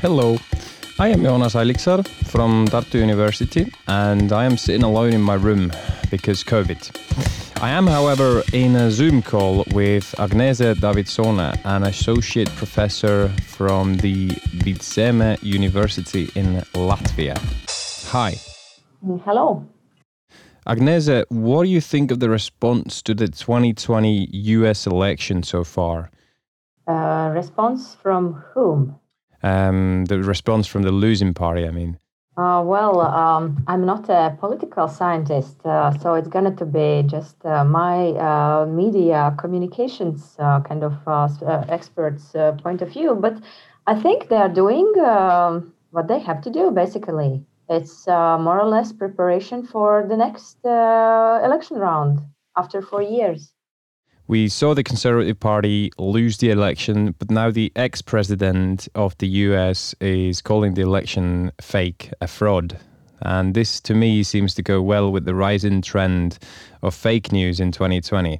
Hello, I am Jonas Eiliksar from Tartu University and I am sitting alone in my room because COVID. I am, however, in a Zoom call with Agnese Davidsone, an associate professor from the Vidzeme University in Latvia. Hi. Hello. Agnese, what do you think of the response to the 2020 US election so far? Uh, response from whom? Um, the response from the losing party, I mean. Uh, well, um, I'm not a political scientist, uh, so it's going to be just uh, my uh, media communications uh, kind of uh, experts' point of view. But I think they are doing um, what they have to do, basically. It's more or less preparation for the next election round after four years. We saw the Conservative Party lose the election, but now the ex president of the US is calling the election fake, a fraud. And this, to me, seems to go well with the rising trend of fake news in 2020.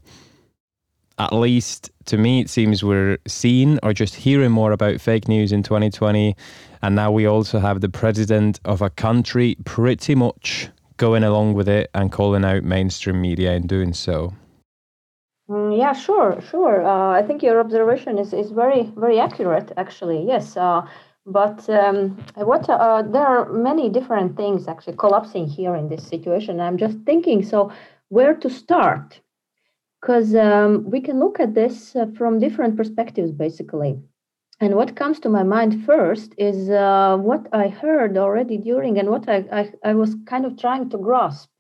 At least to me, it seems we're seeing or just hearing more about fake news in 2020. And now we also have the president of a country pretty much going along with it and calling out mainstream media in doing so. Mm, yeah, sure, sure. Uh, I think your observation is, is very, very accurate, actually. Yes. Uh, but um, what uh, there are many different things actually collapsing here in this situation. I'm just thinking, so where to start? Because um, we can look at this uh, from different perspectives, basically. And what comes to my mind first is uh, what I heard already during and what I, I, I was kind of trying to grasp.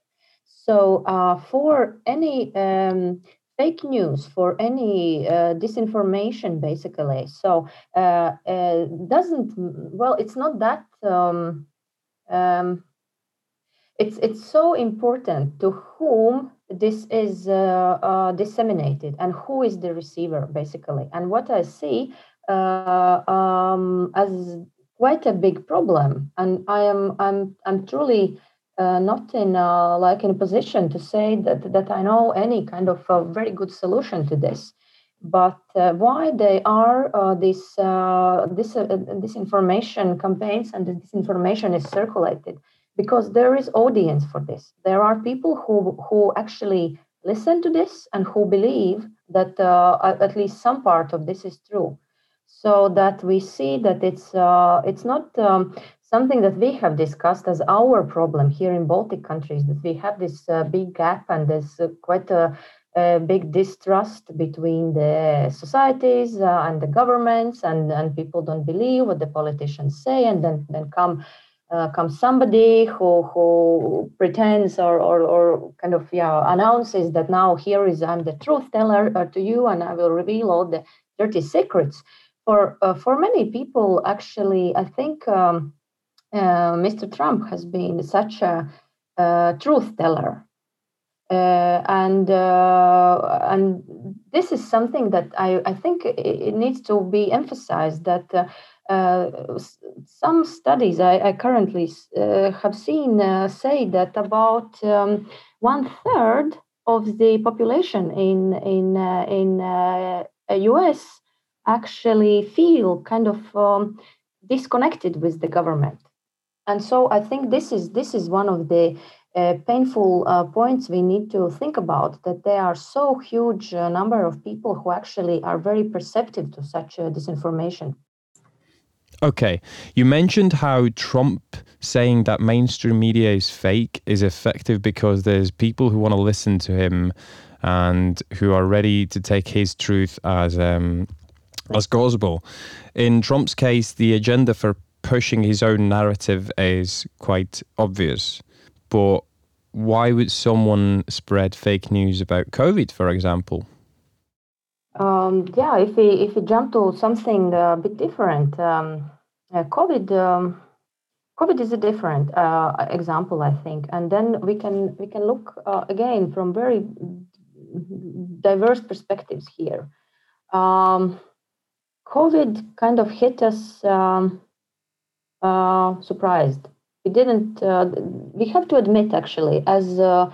So, uh, for any um, fake news for any uh, disinformation basically. So uh, uh, doesn't well it's not that um, um, it's it's so important to whom this is uh, uh, disseminated and who is the receiver basically. And what i see uh, um, as quite a big problem and i am i'm i'm truly uh, not in uh, like in a position to say that that I know any kind of a very good solution to this. But uh, why they are uh, this uh, this uh, this information campaigns and this information is circulated because there is audience for this. There are people who who actually listen to this and who believe that at least some part of this is true so that we see that it's uh, it's not um, something that we have discussed as our problem here in Baltic countries that we have this uh, big gap and there's uh, quite a, a, big distrust between the societies uh, and the governments and, and people don't believe what the politicians say and then then come uh, comes somebody who who pretends or, or or kind of yeah announces that now here is I'm the truth teller uh, to you and I will reveal all the dirty secrets for uh, for many people actually I think um, uh, Mr. Trump has been such a, a truth teller. Uh, and uh, and this is something that I, I think it needs to be emphasized that uh, uh, some studies I, I currently uh, have seen say that about um, one third of the population in in in US actually feel kind of um, disconnected with the government and so I think this is this is one of the uh, painful uh, points we need to think about that there are so huge uh, number of people who actually are very perceptive to such disinformation. Okay, you mentioned how Trump saying that mainstream media is fake is effective because there's people who want to listen to him and who are ready to take his truth as um, as gospel. In Trump's case, the agenda for pushing his own narrative is quite obvious. But why would someone spread fake news about COVID, for example? Um, yeah, if we if we jump to something a bit different, um, uh, COVID. Um, COVID is a different uh, example, I think, and then we can we can look uh, again from very diverse perspectives here. Um, COVID kind of hit us um, uh, surprised. We didn't. Uh, we have to admit, actually, as uh,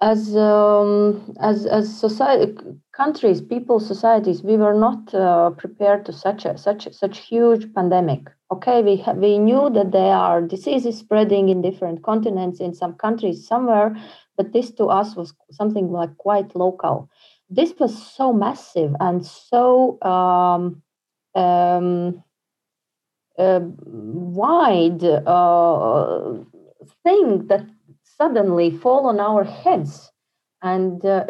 as um, as as society, countries, people, societies, we were not uh, prepared to such a such such huge pandemic. Okay, we ha- we knew that there are diseases spreading in different continents in some countries somewhere, but this to us was something like quite local. This was so massive and so um, um, uh, wide uh, thing that suddenly fall on our heads. And uh,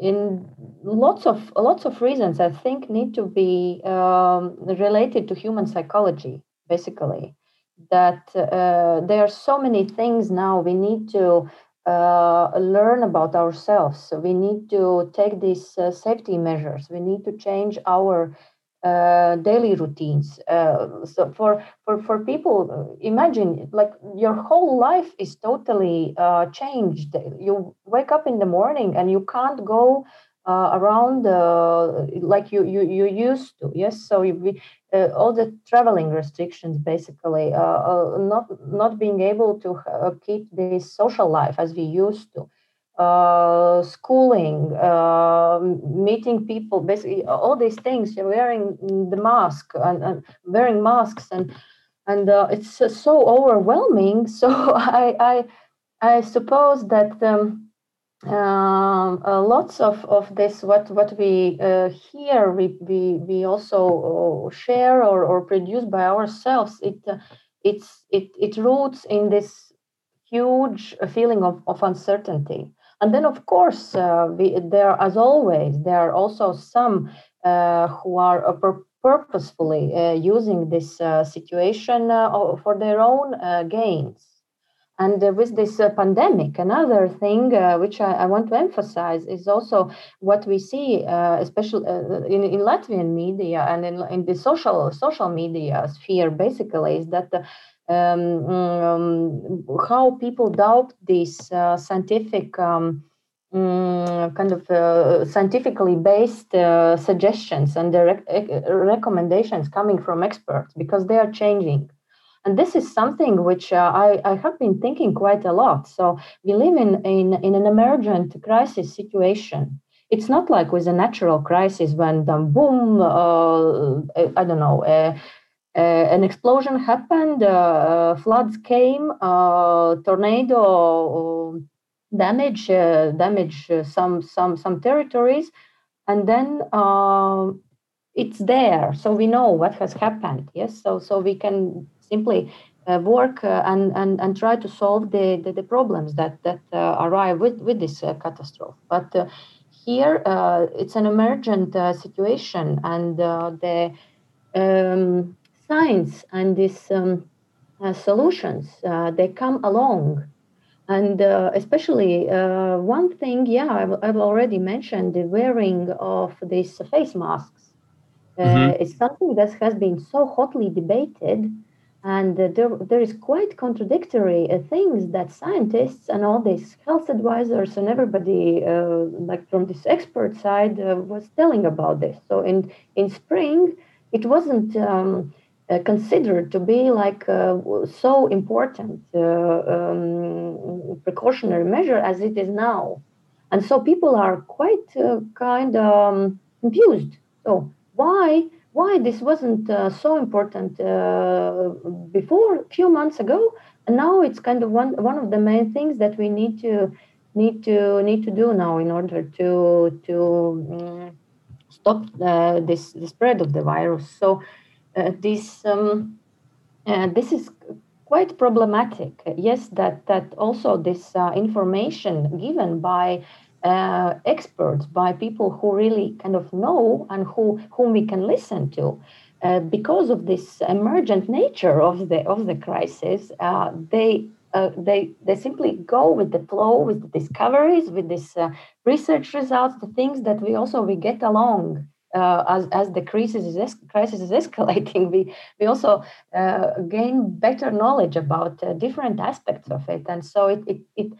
in lots of lots of reasons i think need to be um, related to human psychology basically. That uh, there are so many things now we need to uh, learn about ourselves so we need to take these uh, safety measures we need to change our uh, daily routines. Uh, so for for for people, imagine like your whole life is totally uh, changed. You wake up in the morning and you can't go uh, around uh, like you, you you used to. Yes, so you, all the traveling restrictions, basically, not not being able to keep this social life as we used to uh, schooling, uh, meeting people, basically all these things. You're wearing the mask and, and wearing masks, and and uh, it's so overwhelming. So I I, I suppose that. Um, um, uh, lots of, of this what what we uh, hear we, we we also uh, share or, or produce by ourselves it it's it it roots in this huge feeling of, of uncertainty and then, of course, uh, we, there, as always, there are also some uh, who are uh, pur- purposefully uh, using this uh, situation uh, for their own gains. And with this pandemic, another thing which I, I, want to emphasize is also what we see, especially in, in Latvian media and in, in the social social media sphere, basically, is that um, um, how people doubt these uh, scientific um, um, kind of uh, scientifically based uh, suggestions and the rec- recommendations coming from experts because they are changing. And this is something which uh, I, I, have been thinking quite a lot. So we live in, in, in an emergent crisis situation. It's not like with a natural crisis when the boom, uh, I don't know, uh, uh, an explosion happened, uh, floods came, uh, tornado damage damage some some some territories, and then um, it's there, so we know what has happened. Yes, so so we can simply uh, work uh, and, and and try to solve the the, the problems that that uh, arrive with with this catastrophe. But here it's an emergent situation, and the um, science and these um, uh, solutions uh, they come along and uh, especially uh, one thing yeah I've, I've, already mentioned the wearing of these face masks uh, mm-hmm. it's something that has been so hotly debated and uh, there, there is quite contradictory things that scientists and all these health advisors and everybody like from this expert side was telling about this so in in spring it wasn't um, uh, considered to be like uh, so important uh, um, precautionary measure as it is now. And so people are quite uh, kind of um, confused. So why why this wasn't uh, so important uh, before a few months ago, and now it's kind of one one of the main things that we need to need to need to do now in order to to um, stop this the spread of the virus. So uh, this um, uh, this is quite problematic. Yes, that that also this uh, information given by uh, experts, by people who really kind of know and who whom we can listen to. Uh, because of this emergent nature of the of the crisis, uh, they uh, they they simply go with the flow, with the discoveries, with this research results, the things that we also we get along uh, as, as the crisis is, es- crisis is escalating, we, we also uh, gain better knowledge about uh, different aspects of it. And so it, it, it,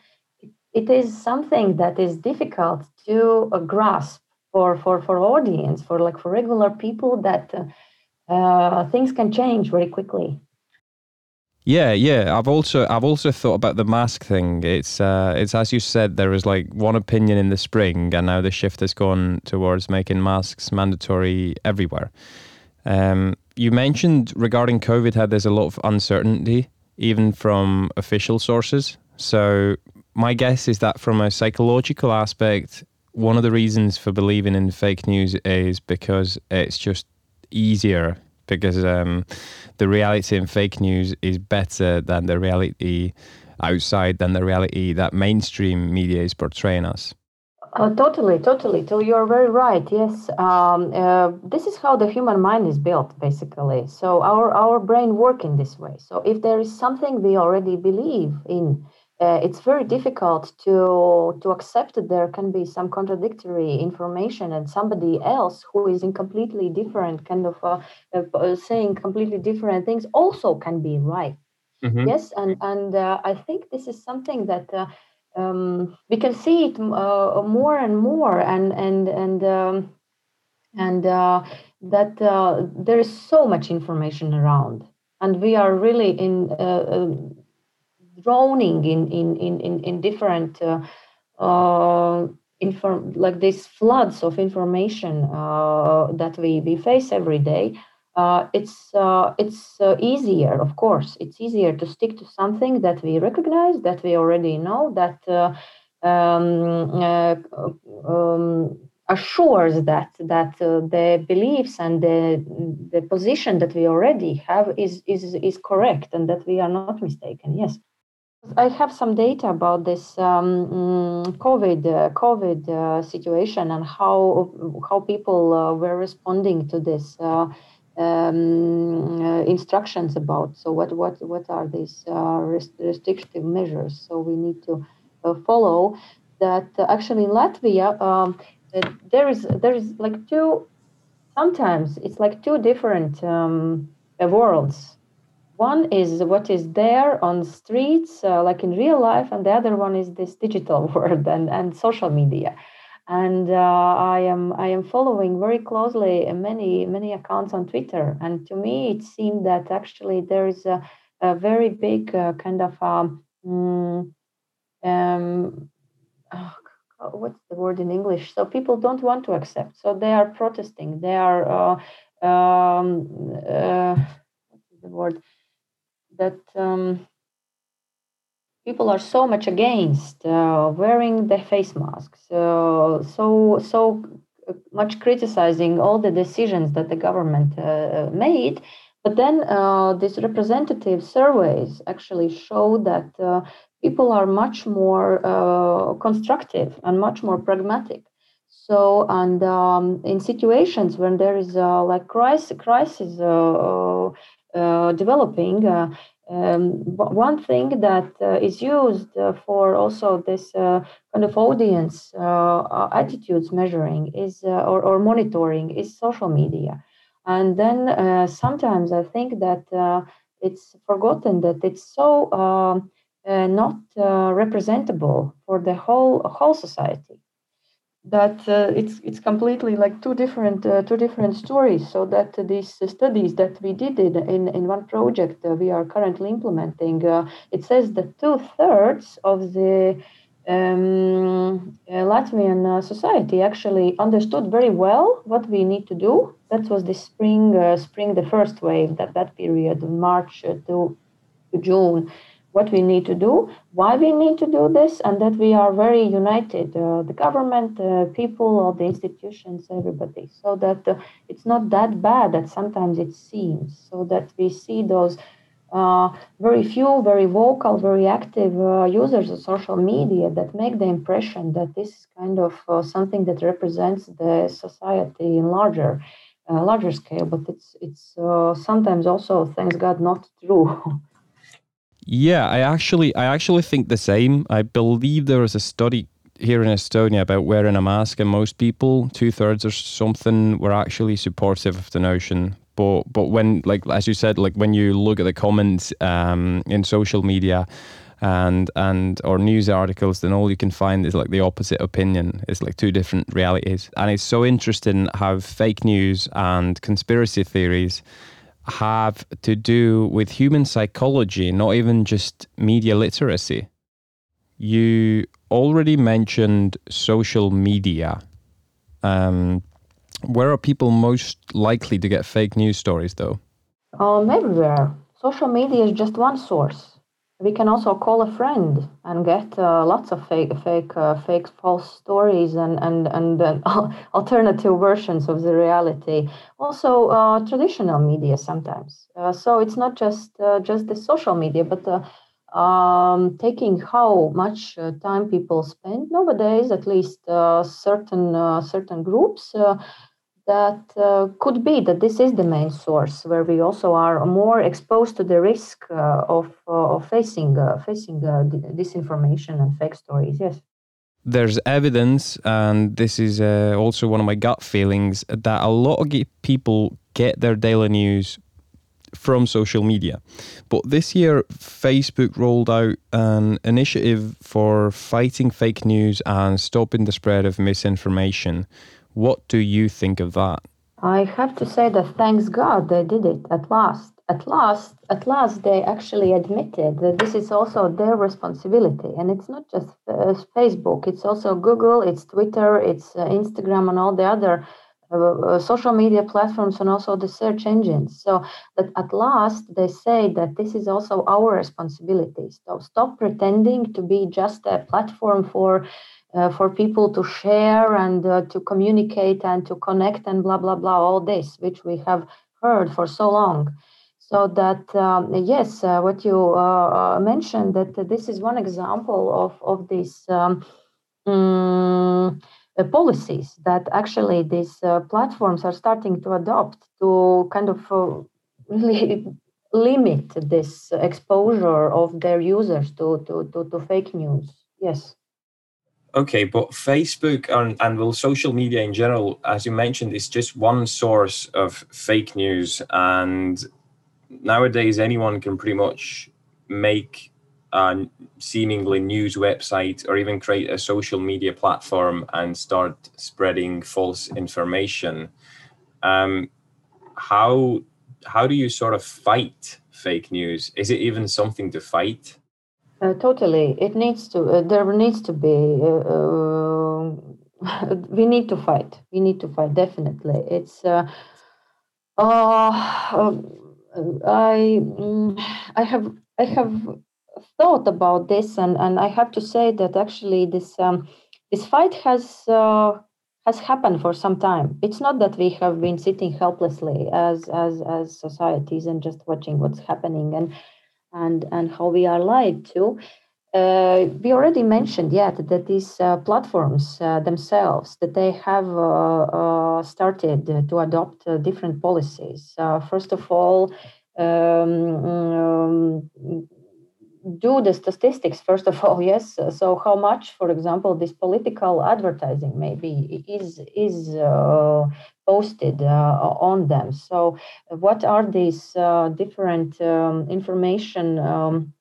it is something that is difficult to uh, grasp for, for, for audience, for like for regular people that uh, uh, things can change very quickly. Yeah, yeah. I've also I've also thought about the mask thing. It's uh, it's as you said, there was like one opinion in the spring, and now the shift has gone towards making masks mandatory everywhere. Um, you mentioned regarding COVID how there's a lot of uncertainty, even from official sources. So my guess is that from a psychological aspect, one of the reasons for believing in fake news is because it's just easier because um, the reality in fake news is better than the reality outside than the reality that mainstream media is portraying us. Uh, totally, totally. So you're very right. Yes, um, uh, this is how the human mind is built, basically. So our our brain work in this way. So if there is something we already believe in, uh, it's very difficult to to accept that there can be some contradictory information and somebody else who is in completely different kind of uh, uh, saying completely different things also can be right. Mm-hmm. Yes, and and uh, I think this is something that. Uh, um, we can see it uh, more and more, and and and um, and that there is so much information around, and we are really in um, drowning in in in in, in different uh, uh, inform like these floods of information uh, that we we face every day. Uh, it's uh, it's uh, easier, of course. It's easier to stick to something that we recognize, that we already know, that um, um, assures that that uh, the beliefs and the the position that we already have is is is correct and that we are not mistaken. Yes. I have some data about this um, mm, COVID uh, COVID uh, situation and how how people uh, were responding to this uh, um, uh, instructions about. So what what what are these uh, restrictive measures? So we need to follow that. actually, in Latvia, um, there is there is like two. Sometimes it's like two different um, worlds one is what is there on streets, uh, like in real life, and the other one is this digital world and, and social media. And uh, I am I am following very closely many many accounts on Twitter, and to me it seemed that actually there is a, a very big uh, kind of um, mm, um oh, what's the word in English? So people don't want to accept, so they are protesting. They are uh, um, uh, the word? That um, people are so much against uh, wearing the face masks, uh, so so much criticizing all the decisions that the government uh, made. But then uh, these representative surveys actually show that uh, people are much more uh, constructive and much more pragmatic. So, and um, in situations when there is like crisis, crisis uh, developing. Uh, um, one thing that uh, is used for also this kind of audience attitudes measuring is or, or monitoring is social media. And then sometimes I think that it's forgotten that it's so um, uh, not uh, representable for the whole whole society that uh, it's it's completely like two different uh, two different stories so that these studies that we did in in one project we are currently implementing uh, it says that two thirds of the um, uh, Latvian uh, society actually understood very well what we need to do. That was the spring, spring, the first wave, that that period, March to, to June what we need to do, why we need to do this, and that we are very united uh, the government, uh, people, all the institutions, everybody. So that uh, it's not that bad that sometimes it seems. So that we see those uh, very few, very vocal, very active uh, users of social media that make the impression that this is kind of uh, something that represents the society in larger. larger scale, but it's it's sometimes also, thanks God, not true. Yeah, I actually I actually think the same. I believe there was a study here in Estonia about wearing a mask, and most people, two thirds or something, were actually supportive of the notion. But but when like as you said, like when you look at the comments um, in social media and and or news articles, then all you can find is like the opposite opinion. It's like two different realities, and it's so interesting how fake news and conspiracy theories have to do with human psychology, not even just media literacy. You already mentioned social media. Um, where are people most likely to get fake news stories, though? Um, everywhere. Social media is just one source we can also call a friend and get uh, lots of fake, fake, uh, fake, false stories and and and uh, alternative versions of the reality. Also, uh, traditional media sometimes. Uh, so it's not just uh, just the social media, but um, taking how much time people spend nowadays. At least certain certain groups that uh, could be that this is the main source where we also are more exposed to the risk uh, of, uh, of facing uh, facing uh, disinformation and fake stories. Yes. There's evidence, and this is uh, also one of my gut feelings, that a lot of people get their daily news from social media. But this year, Facebook rolled out an initiative for fighting fake news and stopping the spread of misinformation. What do you think of that? I have to say that thanks God they did it at last. At last, at last, they actually admitted that this is also their responsibility, and it's not just uh, Facebook. It's also Google, it's Twitter, it's uh, Instagram, and all the other uh, uh, social media platforms, and also the search engines. So that at last they say that this is also our responsibility. So stop pretending to be just a platform for uh, for people to share and uh, to communicate and to connect and blah blah blah all this which we have heard for so long. So that um, yes uh, what you uh, uh, mentioned that this is one example of of these um, um, policies that actually these platforms are starting to adopt to kind of really limit this exposure of their users to, to, to, to fake news. Yes Okay, but Facebook and, and well, social media in general, as you mentioned, is just one source of fake news. And nowadays, anyone can pretty much make a seemingly news website or even create a social media platform and start spreading false information. Um, how how do you sort of fight fake news? Is it even something to fight? Uh, totally, it needs to. Uh, there needs to be. Uh, uh we need to fight. We need to fight. Definitely, it's. Uh, uh, um, I I have I have thought about this, and, and I have to say that actually this um, this fight has has happened for some time. It's not that we have been sitting helplessly as as as societies and just watching what's happening and and, and how we are lied to. Uh, we already mentioned yet that these uh, platforms uh, themselves that they have uh, uh, started to adopt uh, different policies. first of all, um, um, do the statistics first of all yes. So how much for example this political advertising maybe is is uh, posted uh, on them. So what are these uh, different um, information um,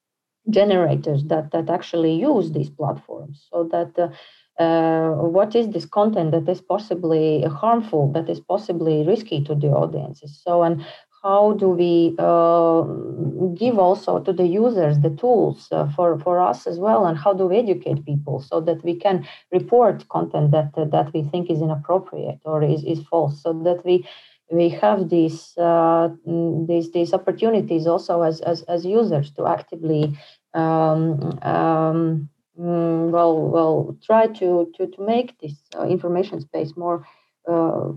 generators that that actually use these platforms? So that uh, uh, what is this content that is possibly harmful, that is possibly risky to the audiences. So, and how do we uh, give also to the users the tools uh, for, for us as well and how do we educate people so that we can report content that uh, that we think is inappropriate or is, is false so that we we have these uh, these these opportunities also as as, as users to actively um, um, mm, well well try to to, to make this uh, information space more uh,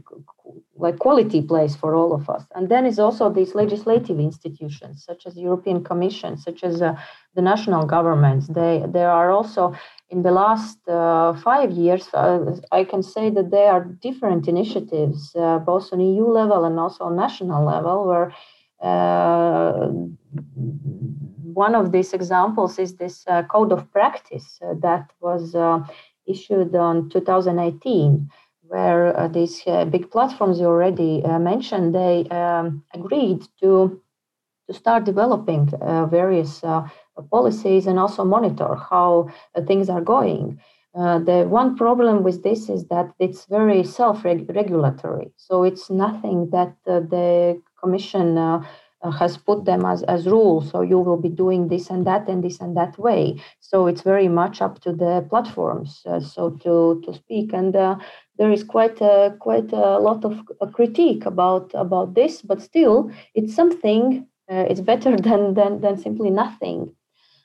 like quality place for all of us. And then is also these legislative institutions, such as European Commission, such as uh, the national governments. They there are also in the last uh, five years, uh, I can say that there are different initiatives, uh, both on EU level and also on national level, where uh, one of these examples is this code of practice that was issued on 2018 where uh, these uh, big platforms you already uh, mentioned, they um, agreed to to start developing uh, various uh, policies and also monitor how uh, things are going. the one problem with this is that it's very self-regulatory, so it's nothing that the Commission has put them as, as rules. So you will be doing this and that and this and that way. So it's very much up to the platforms, uh, so to to speak. And uh, there is quite a, quite a lot of critique about about this, but still, it's something. Uh, it's better than, than than simply nothing.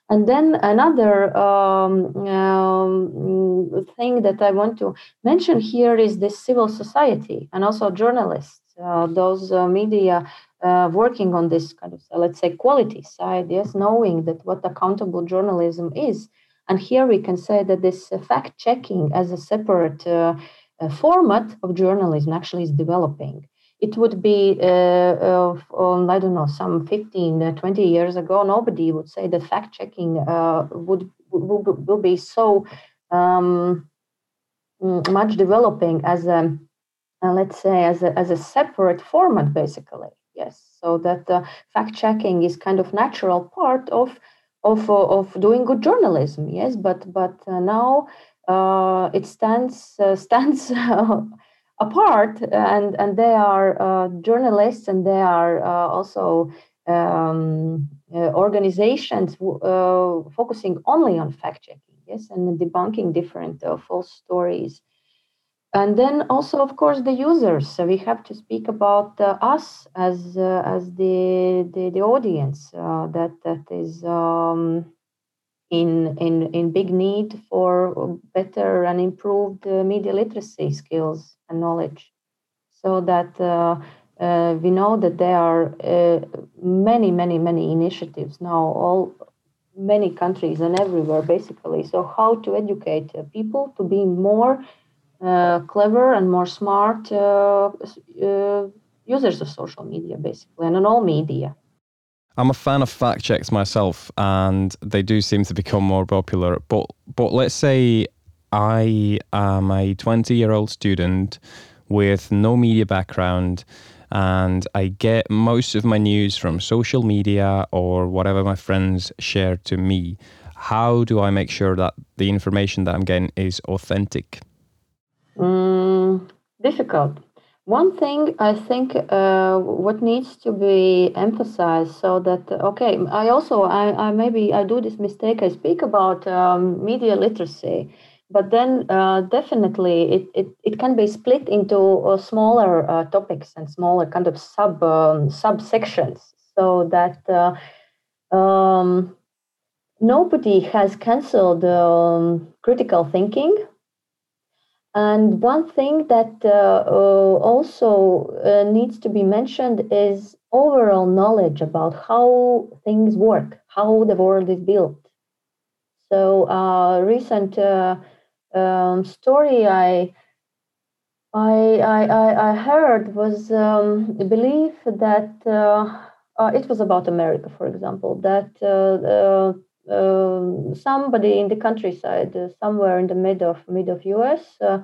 And then another um, um, thing that I want to mention here is this civil society and also journalists, uh, those uh, media uh, working on this kind of, let's say, quality side, yes, knowing that what accountable journalism is. And here we can say that this uh, fact checking as a separate uh, uh, format of journalism actually is developing it would be, uh, I don't know, some 15, uh, 20 years ago, nobody would say that fact checking uh, would, would, will be so um, much developing as a, uh, let's say, as a, as a separate format, basically. Yes, so that uh, fact checking is kind of natural part of of uh, of doing good journalism. Yes, but but now it stands stands apart and and they are uh, journalists and they are uh, also um, uh, organizations uh, focusing only on fact checking yes and debunking different uh, false stories and then also of course the users so we have to speak about uh, us as as the, the, the audience that that is um, in, in, in big need for better and improved uh, media literacy skills and knowledge. So that uh, uh, we know that there are uh, many, many, many initiatives now, all many countries and everywhere, basically. So, how to educate uh, people to be more uh, Uh, clever and more smart uh, uh, users of social media, basically, and on all media. I'm a fan of fact checks myself, and they do seem to become more popular. But but let's say I am a 20 year old student with no media background, and I get most of my news from social media or whatever my friends share to me. How do I make sure that the information that I'm getting is authentic? Mm, difficult. One thing I think uh, what needs to be emphasized so that okay I also I, I maybe I do this mistake I speak about um, media literacy but then uh, definitely it, it, it can be split into uh, smaller uh, topics and smaller kind of sub um, subsections so that uh, um, nobody has canceled um, critical thinking and one thing that uh, uh, also uh, needs to be mentioned is overall knowledge about how things work, how the world is built. So, a uh, recent uh, um, story I, I, I, I heard was um, the belief that uh, it was about America, for example, that somebody in the countryside, uh, somewhere in the mid of mid of US, uh,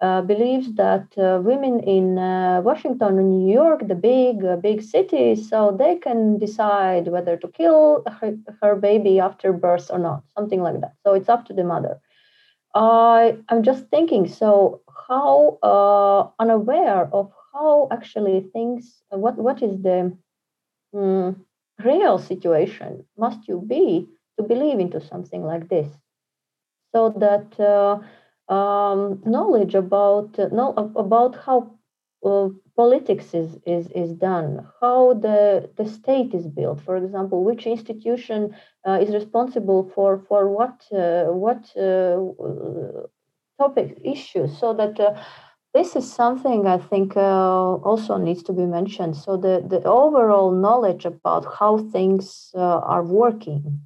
uh, believes that uh, women in uh, Washington and New York, the big big cities, so they can decide whether to kill her, her, baby after birth or not, something like that. So it's up to the mother. I I'm just thinking. So how unaware of how actually things what what is the mm, real situation must you be to believe into something like this. So that uh, um, knowledge about uh, know about how uh, politics is, is is done how the the state is built. For example which institution uh, is responsible for for what uh, what uh, topic issues so that this is something I think uh, also needs to be mentioned. So the, the overall knowledge about how things uh, are working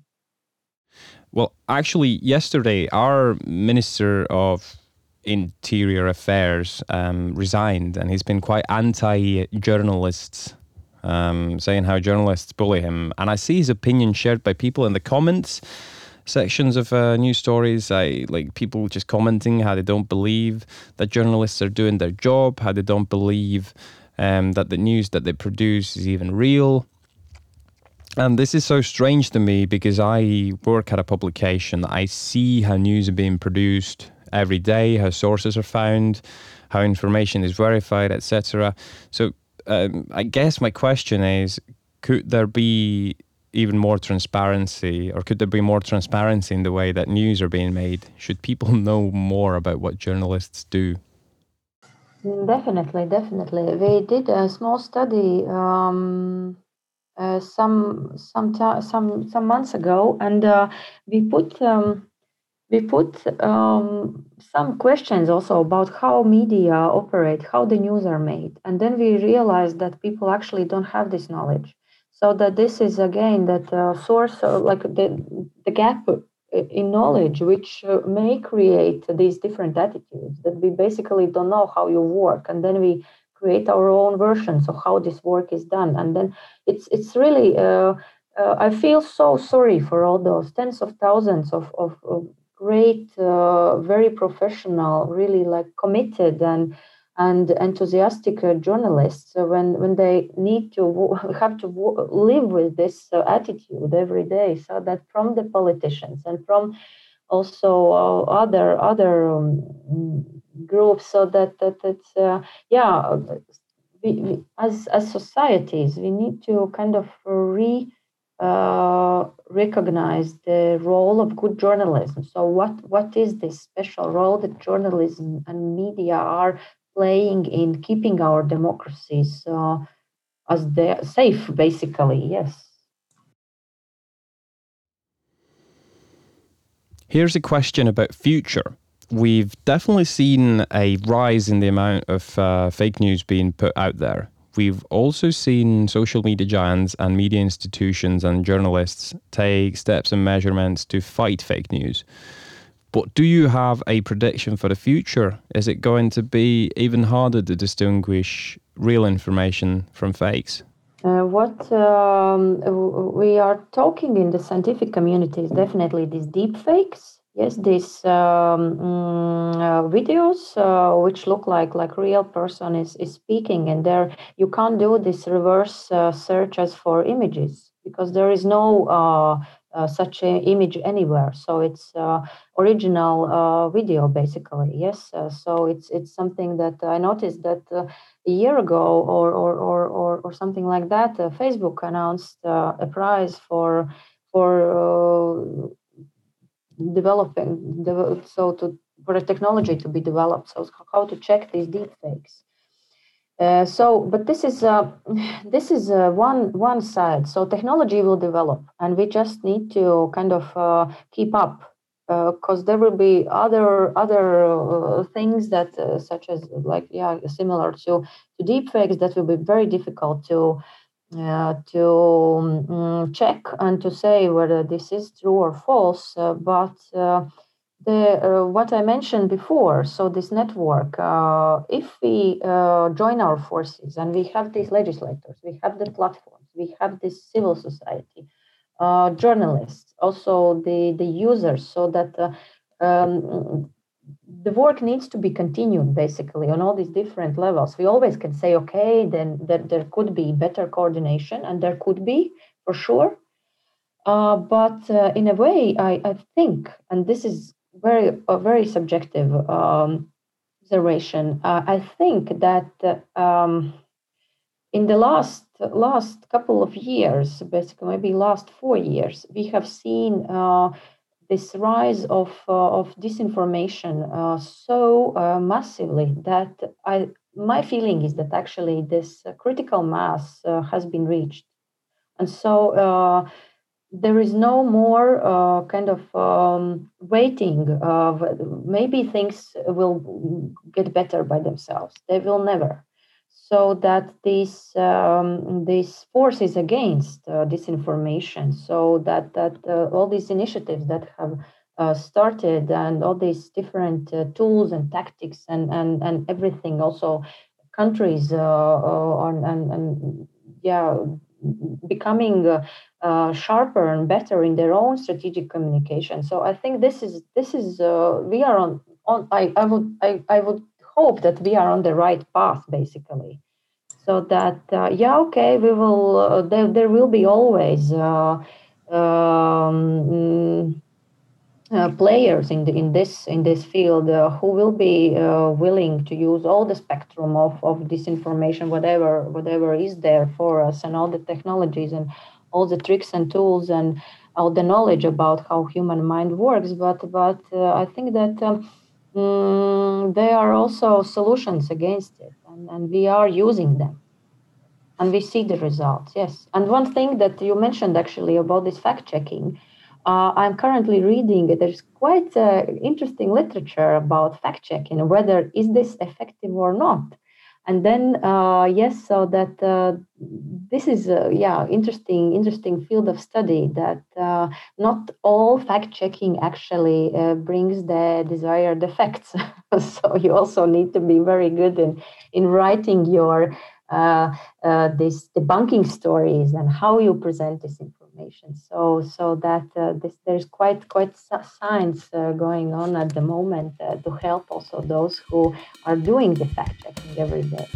actually, yesterday, our Minister of Interior Affairs um, resigned, and he's been quite anti journalists, um, saying how journalists bully him. And I see his opinion shared by people in the comments sections of uh, news stories. I like people just commenting how they don't believe that journalists are doing their job, how they don't believe um, that the news that they produce is even real. And this is so strange to me because I work at a publication. I see how news are being produced every day, how sources are found, how information is verified, etc. So um, I guess my question is could there be even more transparency, or could there be more transparency in the way that news are being made? Should people know more about what journalists do? Definitely, definitely. We did a small study um, uh, some some some some months ago, and uh, we put um, we put um, some questions also about how media operate, how the news are made, and then we realized that people actually don't have this knowledge. So that this is again that uh, source, like the the gap in knowledge which uh, may create these different attitudes that we basically don't know how you work and then we create our own versions of how this work is done. And then it's it's really uh, uh, i feel so sorry for all those tens of thousands of, of, of great uh, very professional really like committed and and enthusiastic uh, journalists uh, when when they need to have to live with this uh, attitude every day. So that from the politicians and from also other other um, groups so that that it's uh, yeah we, we, as as societies we need to kind of re uh, recognize the role of good journalism. So, what what is this special role that journalism and media are playing in keeping our democracies uh, as they safe, basically. Yes. Here's a question about future. We've definitely seen a rise in the amount of uh, fake news being put out there. We've also seen social media giants and media institutions and journalists take steps and measurements to fight fake news. But do you have a prediction for the future? Is it going to be even harder to distinguish real information from fakes? Uh, what um, we are talking in the scientific community is definitely these deep fakes. Yes, these um, mm, uh, videos uh, which look like like real person is, is speaking, and there you can't do this reverse uh, search as for images because there is no uh, uh, such image anywhere. So it's uh, original video, basically. Yes. So it's it's something that I noticed that a year ago or or or or, or something like that. Facebook announced a prize for for developing so to for a technology to be developed. So how to check these deepfakes. Uh, so, but this is uh, this is uh, one one side. So technology will develop, and we just need to kind of uh, keep up because uh, there will be other other things that, such as like yeah, similar to to deepfakes, that will be very difficult to to um, check and to say whether this is true or false. but the uh, what I mentioned before. So this network, uh, if we uh, join our forces and we have these legislators, we have the platforms, we have this civil society, uh, journalists, also the the users, so that. Uh, um, the work needs to be continued basically on all these different levels. We always can say, okay, then there, there could be better coordination, and there could be for sure. Uh, but uh, in a way, I, I think, and this is very a very subjective um, observation. Uh, I think that um, in the last last couple of years, basically maybe last four years, we have seen uh, this rise of uh, of disinformation uh, so uh, massively that I my feeling is that actually this critical mass has been reached, and so there is no more uh, kind of um, waiting of maybe things will get better by themselves. They will never so that this um, this force is against uh, disinformation so that that uh, all these initiatives that have uh, started and all these different uh, tools and tactics and and and everything also countries uh, on and, and yeah becoming uh, uh, sharper and better in their own strategic communication. So I think this is this is uh, we are on on. I, I would I, I would hope that we are on the right path basically. So that uh, yeah okay we will uh, there there will be always. Uh, um, uh, players in the, in this in this field uh, who will be willing to use all the spectrum of, of disinformation whatever whatever is there for us and all the technologies and all the tricks and tools and all the knowledge about how human mind works but but uh, i think that um, mm, there are also solutions against it and, and we are using them and we see the results yes and one thing that you mentioned actually about this fact checking uh, I'm currently reading. There's quite uh, interesting literature about fact checking, whether is this effective or not. And then uh, yes, so that uh, this is uh, yeah interesting interesting field of study that uh, not all fact checking actually brings the desired effects. so you also need to be very good in in writing your uh, uh, debunking stories and how you present this information. So, so that uh, this, there's quite quite science uh, going on at the moment uh, to help also those who are doing the fact checking every day.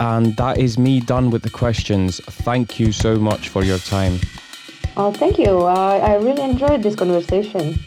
And that is me done with the questions. Thank you so much for your time. Oh, thank you. I really enjoyed this conversation.